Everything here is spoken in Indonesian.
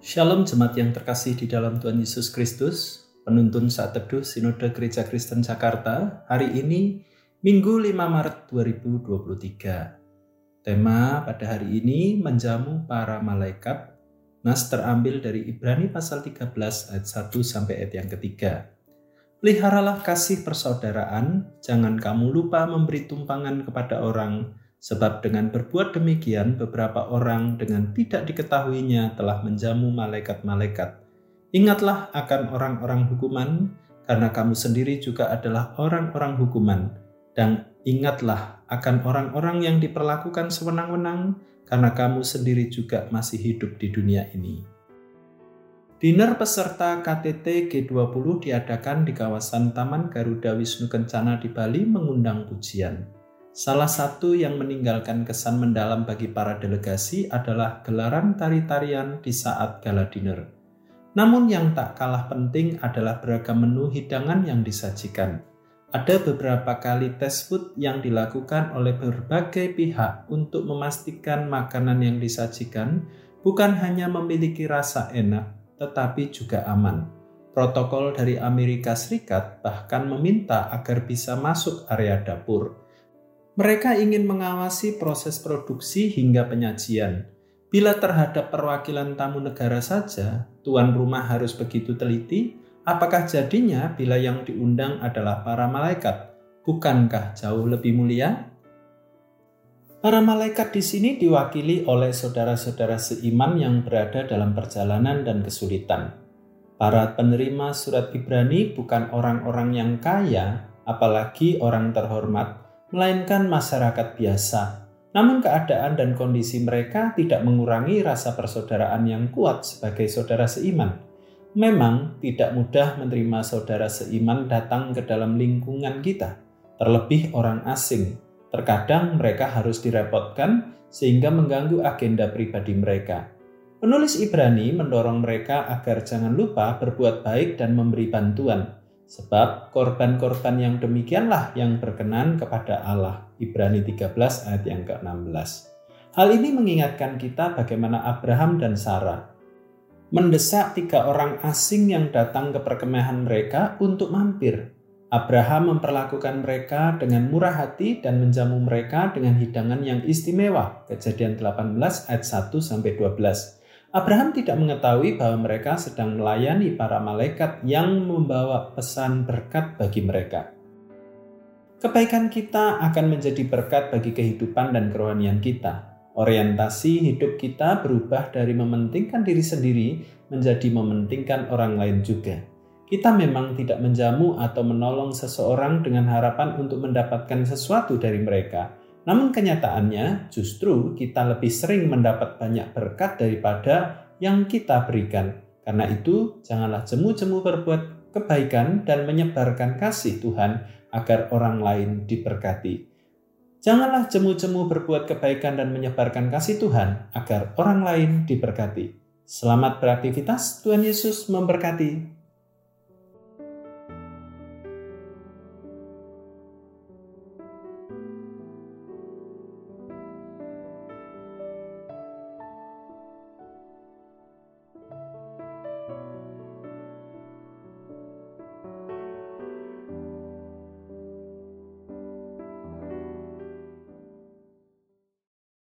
Shalom jemaat yang terkasih di dalam Tuhan Yesus Kristus, penuntun saat teduh Sinode Gereja Kristen Jakarta, hari ini Minggu 5 Maret 2023. Tema pada hari ini menjamu para malaikat. Nas terambil dari Ibrani pasal 13 ayat 1 sampai ayat yang ketiga. Peliharalah kasih persaudaraan, jangan kamu lupa memberi tumpangan kepada orang, Sebab dengan berbuat demikian beberapa orang dengan tidak diketahuinya telah menjamu malaikat-malaikat. Ingatlah akan orang-orang hukuman, karena kamu sendiri juga adalah orang-orang hukuman. Dan ingatlah akan orang-orang yang diperlakukan sewenang-wenang, karena kamu sendiri juga masih hidup di dunia ini. Dinner peserta KTT G20 diadakan di kawasan Taman Garuda Wisnu Kencana di Bali mengundang pujian. Salah satu yang meninggalkan kesan mendalam bagi para delegasi adalah gelaran tari-tarian di saat gala dinner. Namun yang tak kalah penting adalah beragam menu hidangan yang disajikan. Ada beberapa kali tes food yang dilakukan oleh berbagai pihak untuk memastikan makanan yang disajikan bukan hanya memiliki rasa enak, tetapi juga aman. Protokol dari Amerika Serikat bahkan meminta agar bisa masuk area dapur mereka ingin mengawasi proses produksi hingga penyajian. Bila terhadap perwakilan tamu negara saja, tuan rumah harus begitu teliti, apakah jadinya bila yang diundang adalah para malaikat? Bukankah jauh lebih mulia? Para malaikat di sini diwakili oleh saudara-saudara seiman yang berada dalam perjalanan dan kesulitan. Para penerima surat Ibrani bukan orang-orang yang kaya, apalagi orang terhormat, melainkan masyarakat biasa. Namun keadaan dan kondisi mereka tidak mengurangi rasa persaudaraan yang kuat sebagai saudara seiman. Memang tidak mudah menerima saudara seiman datang ke dalam lingkungan kita, terlebih orang asing. Terkadang mereka harus direpotkan sehingga mengganggu agenda pribadi mereka. Penulis Ibrani mendorong mereka agar jangan lupa berbuat baik dan memberi bantuan, Sebab korban-korban yang demikianlah yang berkenan kepada Allah. Ibrani 13 ayat yang ke-16. Hal ini mengingatkan kita bagaimana Abraham dan Sarah mendesak tiga orang asing yang datang ke perkemahan mereka untuk mampir. Abraham memperlakukan mereka dengan murah hati dan menjamu mereka dengan hidangan yang istimewa. Kejadian 18 ayat 1 sampai 12. Abraham tidak mengetahui bahwa mereka sedang melayani para malaikat yang membawa pesan berkat bagi mereka. Kebaikan kita akan menjadi berkat bagi kehidupan dan kerohanian kita. Orientasi hidup kita berubah dari mementingkan diri sendiri menjadi mementingkan orang lain juga. Kita memang tidak menjamu atau menolong seseorang dengan harapan untuk mendapatkan sesuatu dari mereka, namun kenyataannya justru kita lebih sering mendapat banyak berkat daripada yang kita berikan. Karena itu, janganlah jemu-jemu berbuat kebaikan dan menyebarkan kasih Tuhan agar orang lain diberkati. Janganlah jemu-jemu berbuat kebaikan dan menyebarkan kasih Tuhan agar orang lain diberkati. Selamat beraktivitas, Tuhan Yesus memberkati.